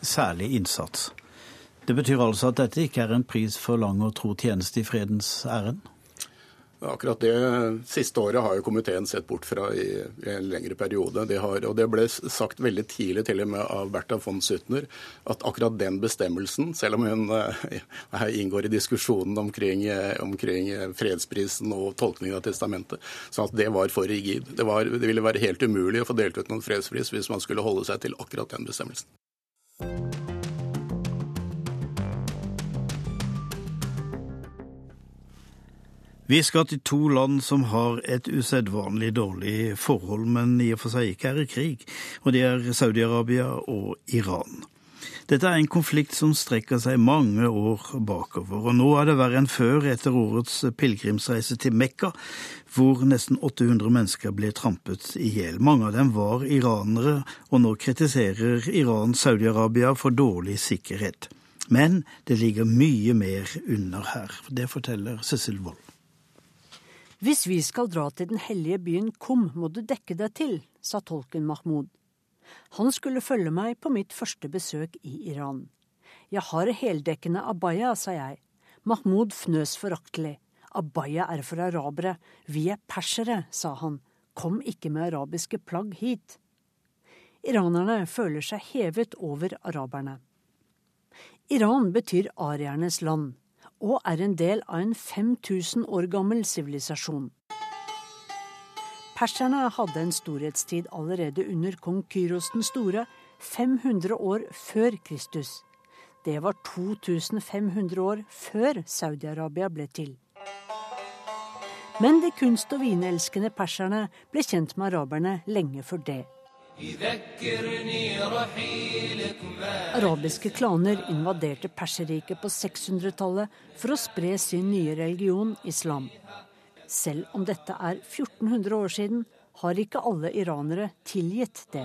særlig innsats. Det betyr altså at dette ikke er en pris for lang og tro tjeneste i fredens ærend? Akkurat det siste året har jo komiteen sett bort fra i, i en lengre periode. Det har, og det ble sagt veldig tidlig til og med av Bertha von Suttner at akkurat den bestemmelsen, selv om hun uh, inngår i diskusjonen omkring, uh, omkring, fredsprisen og tolkningen av testamentet, så at det var for rigid. Det, var, det ville være helt umulig å få delt ut noen fredspris hvis man skulle holde seg til akkurat den bestemmelsen. Vi skal til to land som har et usedvanlig dårlig forhold, men i og for seg ikke er i krig, og det er Saudi-Arabia og Iran. Dette er en konflikt som strekker seg mange år bakover, og nå er det verre enn før etter årets pilegrimsreise til Mekka, hvor nesten 800 mennesker ble trampet i hjel. Mange av dem var iranere, og nå kritiserer Iran Saudi-Arabia for dårlig sikkerhet. Men det ligger mye mer under her. Det forteller Cecil Wold. Hvis vi skal dra til den hellige byen Kum, må du dekke deg til, sa tolken Mahmoud. Han skulle følge meg på mitt første besøk i Iran. Jeg har heldekkende abaya, sa jeg. Mahmoud fnøs foraktelig. Abaya er for arabere, vi er persere, sa han. Kom ikke med arabiske plagg hit. Iranerne føler seg hevet over araberne. Iran betyr ariernes land og er en del av en 5000 år gammel sivilisasjon. Perserne hadde en storhetstid allerede under kong Kyros den store, 500 år før Kristus. Det var 2500 år før Saudi-Arabia ble til. Men de kunst- og vinelskende perserne ble kjent med araberne lenge før det. Arabiske klaner invaderte Perserriket på 600-tallet for å spre sin nye religion, islam. Selv om dette er 1400 år siden, har ikke alle iranere tilgitt det.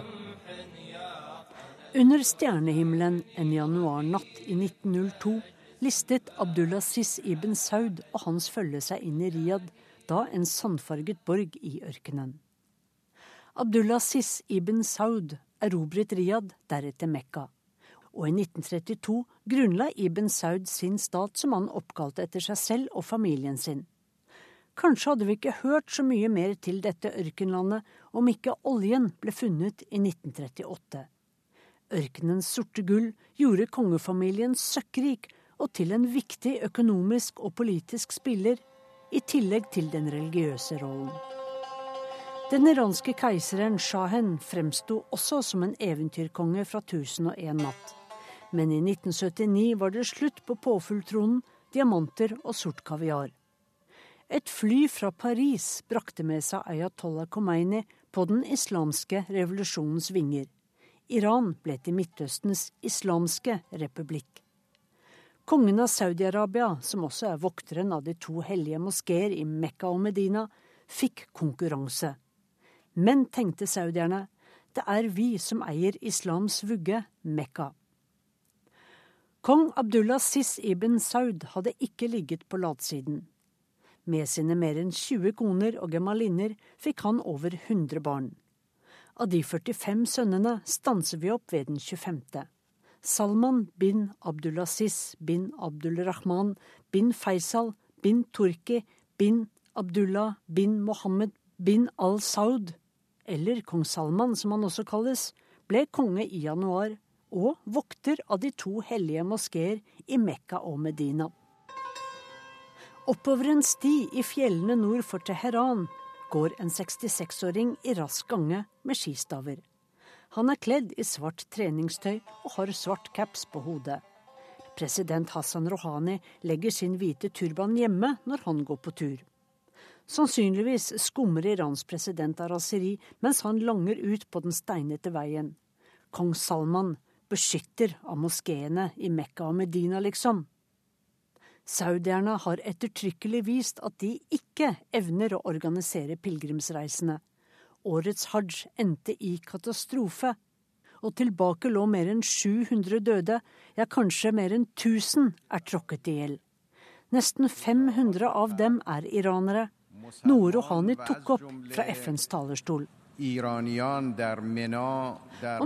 Under stjernehimmelen en januarnatt i 1902 listet Abdulaziz ibn Saud og hans følge seg inn i Riyadh, da en sandfarget borg i ørkenen. Abdulaziz ibn Saud erobret Riyadh, deretter Mekka. Og i 1932 grunnla Ibn Saud sin stat som han oppkalte etter seg selv og familien sin. Kanskje hadde vi ikke hørt så mye mer til dette ørkenlandet om ikke oljen ble funnet i 1938. Ørkenens sorte gull gjorde kongefamilien søkkrik og til en viktig økonomisk og politisk spiller, i tillegg til den religiøse rollen. Den iranske keiseren shahen fremsto også som en eventyrkonge fra 1001 natt. Men i 1979 var det slutt på påfugltronen, diamanter og sort kaviar. Et fly fra Paris brakte med seg Ayatollah Khomeini på den islamske revolusjonens vinger. Iran ble til Midtøstens islamske republikk. Kongen av Saudi-Arabia, som også er vokteren av de to hellige moskeer i Mekka og Medina, fikk konkurranse. Men, tenkte saudierne, det er vi som eier islams vugge, Mekka. Kong Abdullah Sis ibn Saud hadde ikke ligget på latsiden. Med sine mer enn 20 koner og gemalinner fikk han over 100 barn. Av de 45 sønnene stanser vi opp ved den 25. Salman bin Abdulaziz bin Abdulrahman bin Faisal bin Turki bin Abdullah bin Mohammed bin al-Saud eller kong Salman som han også kalles, ble konge i januar og vokter av de to hellige moskeer i Mekka og Medina. Oppover en sti i fjellene nord for Teheran går en 66-åring i rask gange med skistaver. Han er kledd i svart treningstøy og har svart caps på hodet. President Hassan Rouhani legger sin hvite turban hjemme når han går på tur. Sannsynligvis skummer Irans president av raseri mens han langer ut på den steinete veien. Kong Salman, beskytter av moskeene i Mekka og Medina, liksom. Saudierne har ettertrykkelig vist at de ikke evner å organisere pilegrimsreisene. Årets hajj endte i katastrofe, og tilbake lå mer enn 700 døde, ja kanskje mer enn 1000 er tråkket i hjel. Nesten 500 av dem er iranere, noe Rohani tok opp fra FNs talerstol.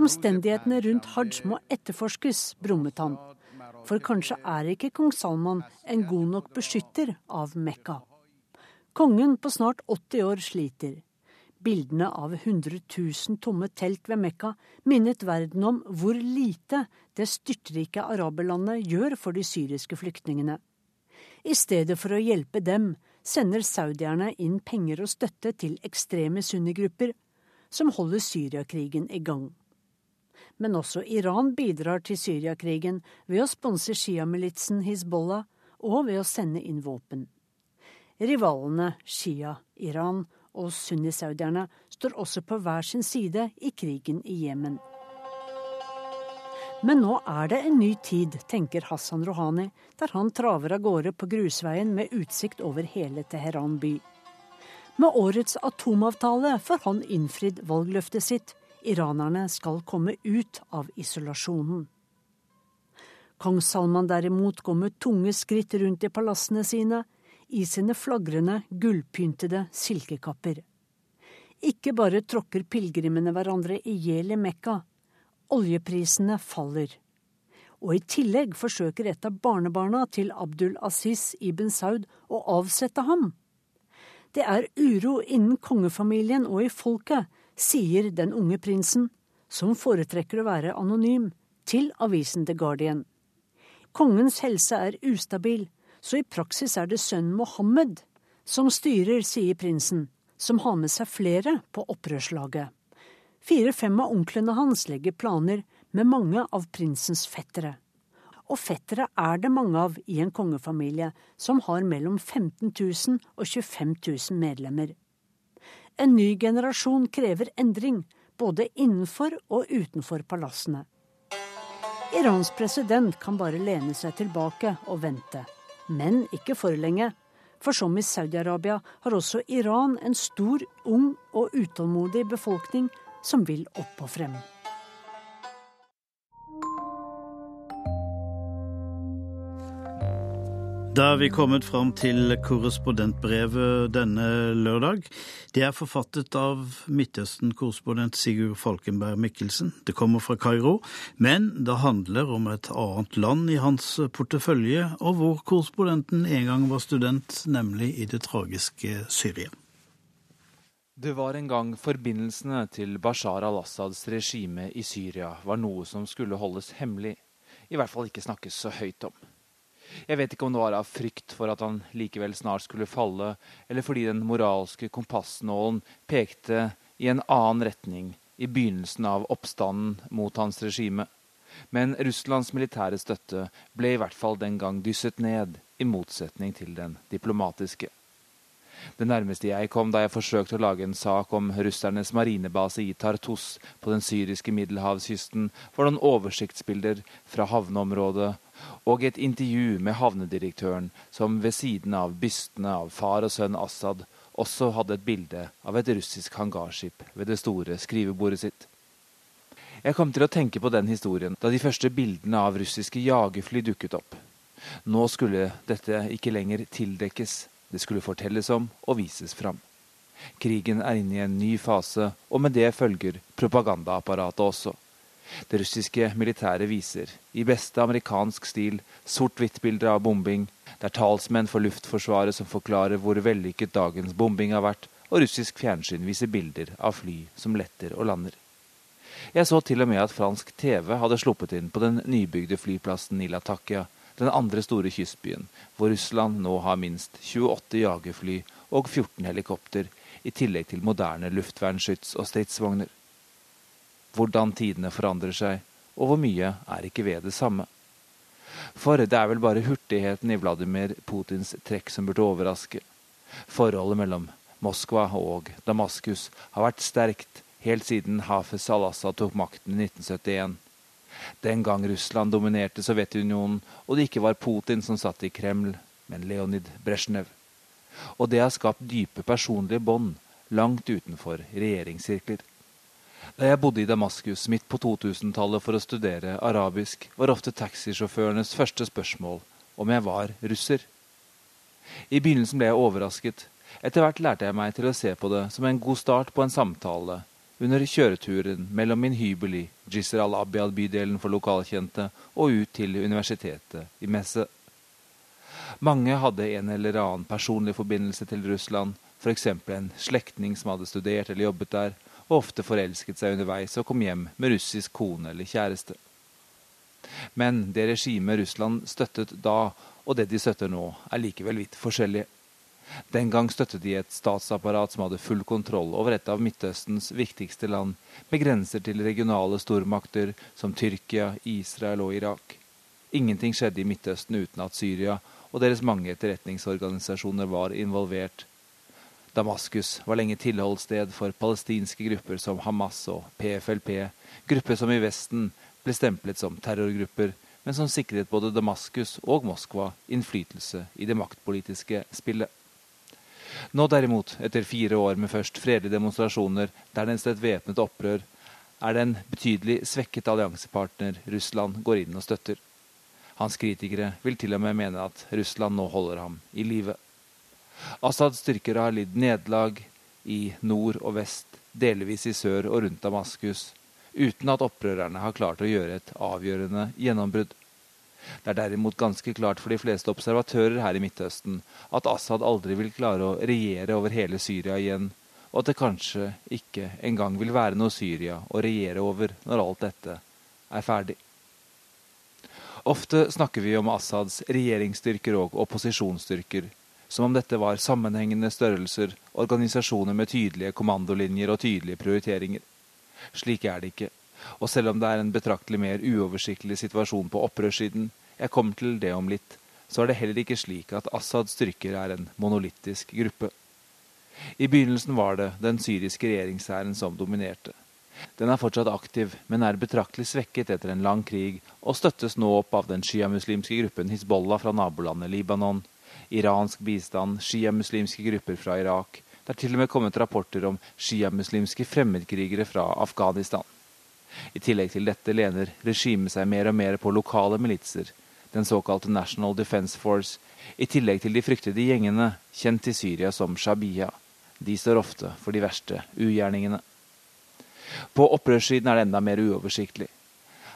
Omstendighetene rundt hajj må etterforskes, brummet han. For kanskje er ikke kong Salman en god nok beskytter av Mekka. Kongen på snart 80 år sliter. Bildene av 100 000 tomme telt ved Mekka minnet verden om hvor lite det styrtrike araberlandet gjør for de syriske flyktningene. I stedet for å hjelpe dem, sender saudierne inn penger og støtte til ekstreme sunnigrupper som holder Syriakrigen i gang. Men også Iran bidrar til Syriakrigen ved å sponse sjiamilitsen Hizbollah og ved å sende inn våpen. Rivalene Shia-Iran og sunnisaudierne står også på hver sin side i krigen i Jemen. Men nå er det en ny tid, tenker Hassan Rouhani, der han traver av gårde på grusveien med utsikt over hele Teheran by. Med årets atomavtale får han innfridd valgløftet sitt. Iranerne skal komme ut av isolasjonen. Kong Salman derimot går med tunge skritt rundt i palassene sine, i sine flagrende, gullpyntede silkekapper. Ikke bare tråkker pilegrimene hverandre i hjel i Mekka, Oljeprisene faller. Og i tillegg forsøker et av barnebarna til Abdul Aziz ibn Saud å avsette ham. Det er uro innen kongefamilien og i folket, sier den unge prinsen, som foretrekker å være anonym, til avisen The Guardian. Kongens helse er ustabil, så i praksis er det sønnen Mohammed som styrer, sier prinsen, som har med seg flere på opprørslaget. Fire-fem av onklene hans legger planer med mange av prinsens fettere. og fettere er det mange av i en kongefamilie som har mellom 15 000 og 25 000 medlemmer. En ny generasjon krever endring, både innenfor og utenfor palassene. Irans president kan bare lene seg tilbake og vente. Men ikke for lenge. For som i Saudi-Arabia har også Iran en stor, ung og utålmodig befolkning som vil opp og frem. Da er vi kommet fram til korrespondentbrevet denne lørdag. Det er forfattet av Midtøsten-korrespondent Sigurd Falkenberg Mikkelsen. Det kommer fra Kairo, men det handler om et annet land i hans portefølje, og hvor korrespondenten en gang var student, nemlig i det tragiske Syria. Det var en gang forbindelsene til Bashar al-Assads regime i Syria var noe som skulle holdes hemmelig, i hvert fall ikke snakkes så høyt om. Jeg vet ikke om det var av frykt for at han likevel snart skulle falle, eller fordi den moralske kompassnålen pekte i en annen retning i begynnelsen av oppstanden mot hans regime. Men Russlands militære støtte ble i hvert fall den gang dysset ned, i motsetning til den diplomatiske. Det nærmeste jeg kom da jeg forsøkte å lage en sak om russernes marinebase i Tartus på den syriske middelhavskysten, var noen oversiktsbilder fra havneområdet og et intervju med havnedirektøren, som ved siden av bystene av far og sønn Assad også hadde et bilde av et russisk hangarskip ved det store skrivebordet sitt. Jeg kom til å tenke på den historien da de første bildene av russiske jagerfly dukket opp. Nå skulle dette ikke lenger tildekkes, det skulle fortelles om og vises fram. Krigen er inne i en ny fase, og med det følger propagandaapparatet også. Det russiske militæret viser, i beste amerikansk stil, sort-hvitt-bilder av bombing. Det er talsmenn for Luftforsvaret som forklarer hvor vellykket dagens bombing har vært, og russisk fjernsyn viser bilder av fly som letter og lander. Jeg så til og med at fransk TV hadde sluppet inn på den nybygde flyplassen i Latakia, den andre store kystbyen, hvor Russland nå har minst 28 jagerfly og 14 helikopter, i tillegg til moderne luftvernskyts og stridsvogner. Hvordan tidene forandrer seg, og hvor mye er ikke ved det samme. For det er vel bare hurtigheten i Vladimir Putins trekk som burde overraske. Forholdet mellom Moskva og Damaskus har vært sterkt helt siden Hafez al-Assad tok makten i 1971. Den gang Russland dominerte Sovjetunionen, og det ikke var Putin som satt i Kreml, men Leonid Brezjnev. Og det har skapt dype personlige bånd langt utenfor regjeringssirkler. Da jeg bodde i Damaskus midt på 2000-tallet for å studere arabisk, var ofte taxisjåførenes første spørsmål om jeg var russer. I begynnelsen ble jeg overrasket. Etter hvert lærte jeg meg til å se på det som en god start på en samtale under kjøreturen mellom min hybel i Jisr al-Abiad-bydelen for lokalkjente og ut til universitetet i Messe. Mange hadde en eller annen personlig forbindelse til Russland, f.eks. en slektning som hadde studert eller jobbet der, og ofte forelsket seg underveis og kom hjem med russisk kone eller kjæreste. Men det regimet Russland støttet da, og det de støtter nå, er likevel vidt forskjellige. Den gang støttet de et statsapparat som hadde full kontroll over et av Midtøstens viktigste land, med grenser til regionale stormakter som Tyrkia, Israel og Irak. Ingenting skjedde i Midtøsten uten at Syria og deres mange etterretningsorganisasjoner var involvert, Damaskus var lenge tilholdssted for palestinske grupper som Hamas og PFLP, grupper som i Vesten ble stemplet som terrorgrupper, men som sikret både Damaskus og Moskva innflytelse i det maktpolitiske spillet. Nå derimot, etter fire år med først fredelige demonstrasjoner, dernest et væpnet opprør, er det en betydelig svekket alliansepartner Russland går inn og støtter. Hans kritikere vil til og med mene at Russland nå holder ham i live. Assads styrker har lidd nederlag i nord og vest, delvis i sør og rundt Damaskus, uten at opprørerne har klart å gjøre et avgjørende gjennombrudd. Det er derimot ganske klart for de fleste observatører her i Midtøsten at Assad aldri vil klare å regjere over hele Syria igjen, og at det kanskje ikke engang vil være noe Syria å regjere over når alt dette er ferdig. Ofte snakker vi om Assads regjeringsstyrker og opposisjonsstyrker, som om dette var sammenhengende størrelser, organisasjoner med tydelige kommandolinjer og tydelige prioriteringer. Slik er det ikke. Og selv om det er en betraktelig mer uoversiktlig situasjon på opprørssiden, jeg kommer til det om litt, så er det heller ikke slik at Assads styrker er en monolittisk gruppe. I begynnelsen var det den syriske regjeringshæren som dominerte. Den er fortsatt aktiv, men er betraktelig svekket etter en lang krig, og støttes nå opp av den sjiamuslimske gruppen Hizbollah fra nabolandet Libanon, iransk bistand, sjiamuslimske grupper fra Irak. Det er til og med kommet rapporter om sjiamuslimske fremmedkrigere fra Afghanistan. I tillegg til dette lener regimet seg mer og mer på lokale militser, den såkalte National Defense Force, i tillegg til de fryktede gjengene, kjent i Syria som Shabia. De står ofte for de verste ugjerningene. På opprørssiden er det enda mer uoversiktlig.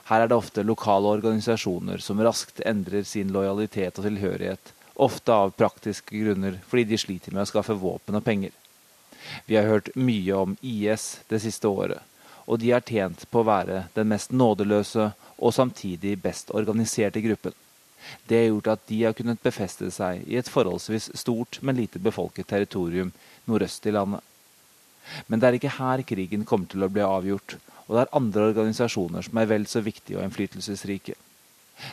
Her er det ofte lokale organisasjoner som raskt endrer sin lojalitet og tilhørighet, ofte av praktiske grunner fordi de sliter med å skaffe våpen og penger. Vi har hørt mye om IS det siste året, og de er tjent på å være den mest nådeløse og samtidig best organiserte gruppen. Det har gjort at de har kunnet befeste seg i et forholdsvis stort, men lite befolket territorium nordøst i landet. Men det er ikke her krigen kommer til å bli avgjort, og det er andre organisasjoner som er vel så viktige og innflytelsesrike.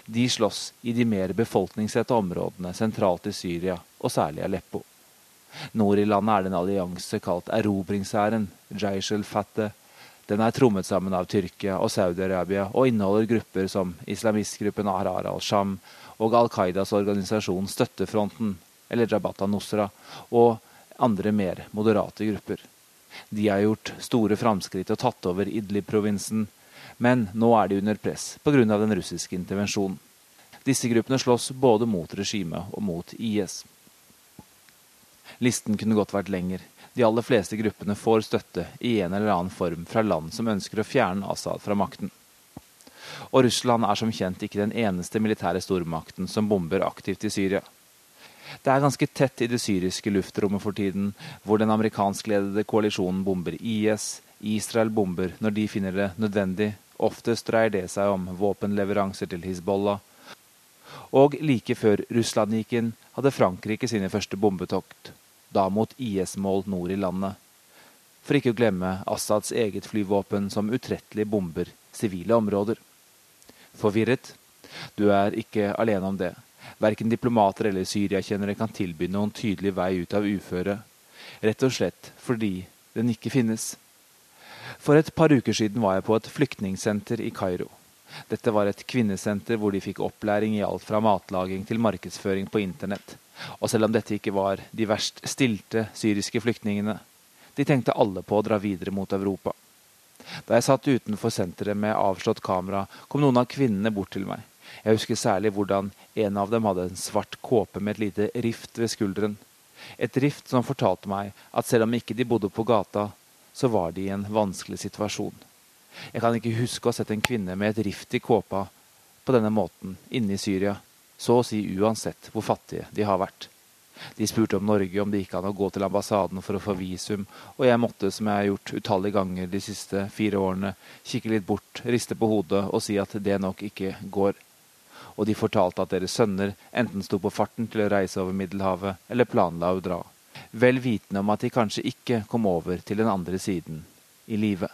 De slåss i de mer befolkningsrette områdene sentralt i Syria, og særlig Aleppo. Nord i landet er det en allianse kalt erobringshæren, Jaish el-Fatteh. Den er trommet sammen av Tyrkia og Saudi-Arabia og inneholder grupper som islamistgruppen Ahrar al-Sham og Al Qaidas organisasjon Støttefronten, eller Jabhat al-Nusra, og andre mer moderate grupper. De har gjort store framskritt og tatt over Idlib-provinsen, men nå er de under press pga. den russiske intervensjonen. Disse gruppene slåss både mot regimet og mot IS. Listen kunne godt vært lenger. De aller fleste gruppene får støtte i en eller annen form fra land som ønsker å fjerne Assad fra makten. Og Russland er som kjent ikke den eneste militære stormakten som bomber aktivt i Syria. Det er ganske tett i det syriske luftrommet for tiden, hvor den amerikanskledede koalisjonen bomber IS, Israel bomber når de finner det nødvendig, oftest dreier det seg om våpenleveranser til Hizbollah. Og like før Russland gikk inn, hadde Frankrike sine første bombetokt, da mot IS-mål nord i landet. For ikke å glemme Assads eget flyvåpen som utrettelig bomber sivile områder. Forvirret? Du er ikke alene om det. Verken diplomater eller syriakjennere kan tilby noen tydelig vei ut av uføre, rett og slett fordi den ikke finnes. For et par uker siden var jeg på et flyktningsenter i Kairo. Dette var et kvinnesenter hvor de fikk opplæring i alt fra matlaging til markedsføring på internett. Og selv om dette ikke var de verst stilte syriske flyktningene, de tenkte alle på å dra videre mot Europa. Da jeg satt utenfor senteret med avslått kamera, kom noen av kvinnene bort til meg. Jeg husker særlig hvordan en av dem hadde en svart kåpe med et lite rift ved skulderen. Et rift som fortalte meg at selv om ikke de bodde på gata, så var de i en vanskelig situasjon. Jeg kan ikke huske å ha sett en kvinne med et rift i kåpa på denne måten inne i Syria, så å si uansett hvor fattige de har vært. De spurte om Norge, om det gikk an å gå til ambassaden for å få visum, og jeg måtte, som jeg har gjort utallige ganger de siste fire årene, kikke litt bort, riste på hodet og si at det nok ikke går og de fortalte at deres sønner enten sto på farten til å reise over Middelhavet eller planla å dra, vel vitende om at de kanskje ikke kom over til den andre siden i live.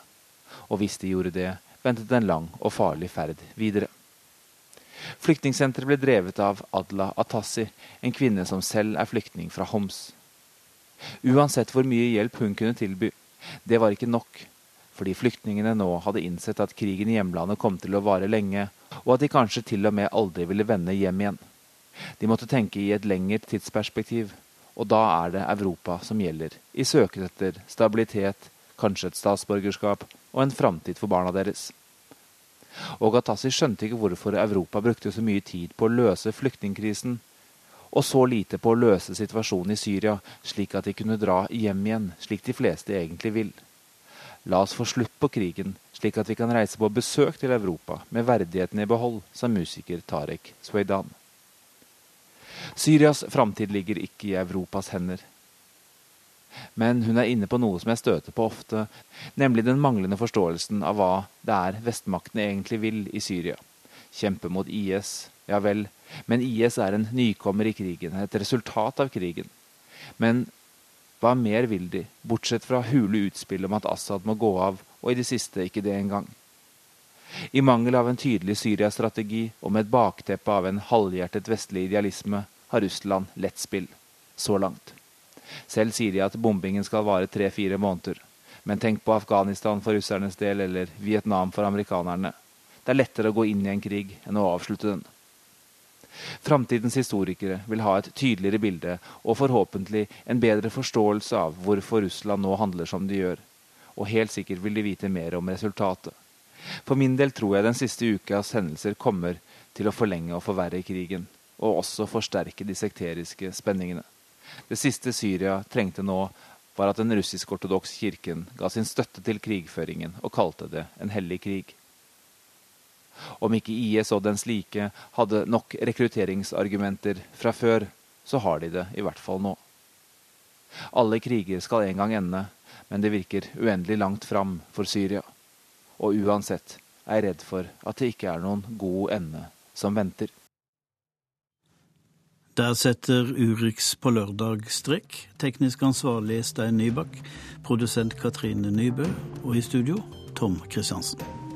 Og hvis de gjorde det, ventet en lang og farlig ferd videre. Flyktningsenteret ble drevet av Adla Atassi, en kvinne som selv er flyktning fra Homs. Uansett hvor mye hjelp hun kunne tilby, det var ikke nok fordi flyktningene nå hadde innsett at krigen i hjemlandet kom til å vare lenge, og at de kanskje til og med aldri ville vende hjem igjen. De måtte tenke i et lengre tidsperspektiv, og da er det Europa som gjelder, i søken etter stabilitet, kanskje et statsborgerskap og en framtid for barna deres. Og Gatassi skjønte ikke hvorfor Europa brukte så mye tid på å løse flyktningkrisen, og så lite på å løse situasjonen i Syria, slik at de kunne dra hjem igjen, slik de fleste egentlig vil. La oss få slutt på krigen, slik at vi kan reise på besøk til Europa med verdigheten i behold, sa musiker Tarek Sweidan. Syrias framtid ligger ikke i Europas hender. Men hun er inne på noe som jeg støter på ofte, nemlig den manglende forståelsen av hva det er vestmaktene egentlig vil i Syria. Kjempe mot IS, ja vel, men IS er en nykommer i krigen, et resultat av krigen. Men hva mer vil de, bortsett fra hule utspill om at Assad må gå av, og i det siste ikke det engang? I mangel av en tydelig Syria-strategi og med et bakteppe av en halvhjertet vestlig idealisme har Russland lett spill. Så langt. Selv sier de at bombingen skal vare tre-fire måneder. Men tenk på Afghanistan for russernes del, eller Vietnam for amerikanerne. Det er lettere å gå inn i en krig enn å avslutte den. Framtidens historikere vil ha et tydeligere bilde og forhåpentlig en bedre forståelse av hvorfor Russland nå handler som de gjør. Og helt sikkert vil de vite mer om resultatet. For min del tror jeg den siste ukas hendelser kommer til å forlenge og forverre krigen, og også forsterke de sekteriske spenningene. Det siste Syria trengte nå, var at den russisk-ortodokse kirken ga sin støtte til krigføringen og kalte det en hellig krig. Om ikke IS og dens like hadde nok rekrutteringsargumenter fra før, så har de det i hvert fall nå. Alle kriger skal en gang ende, men det virker uendelig langt fram for Syria. Og uansett er jeg redd for at det ikke er noen god ende som venter. Der setter Urix på lørdag strek. Teknisk ansvarlig Stein Nybakk, produsent Katrine Nybø, og i studio Tom Kristiansen.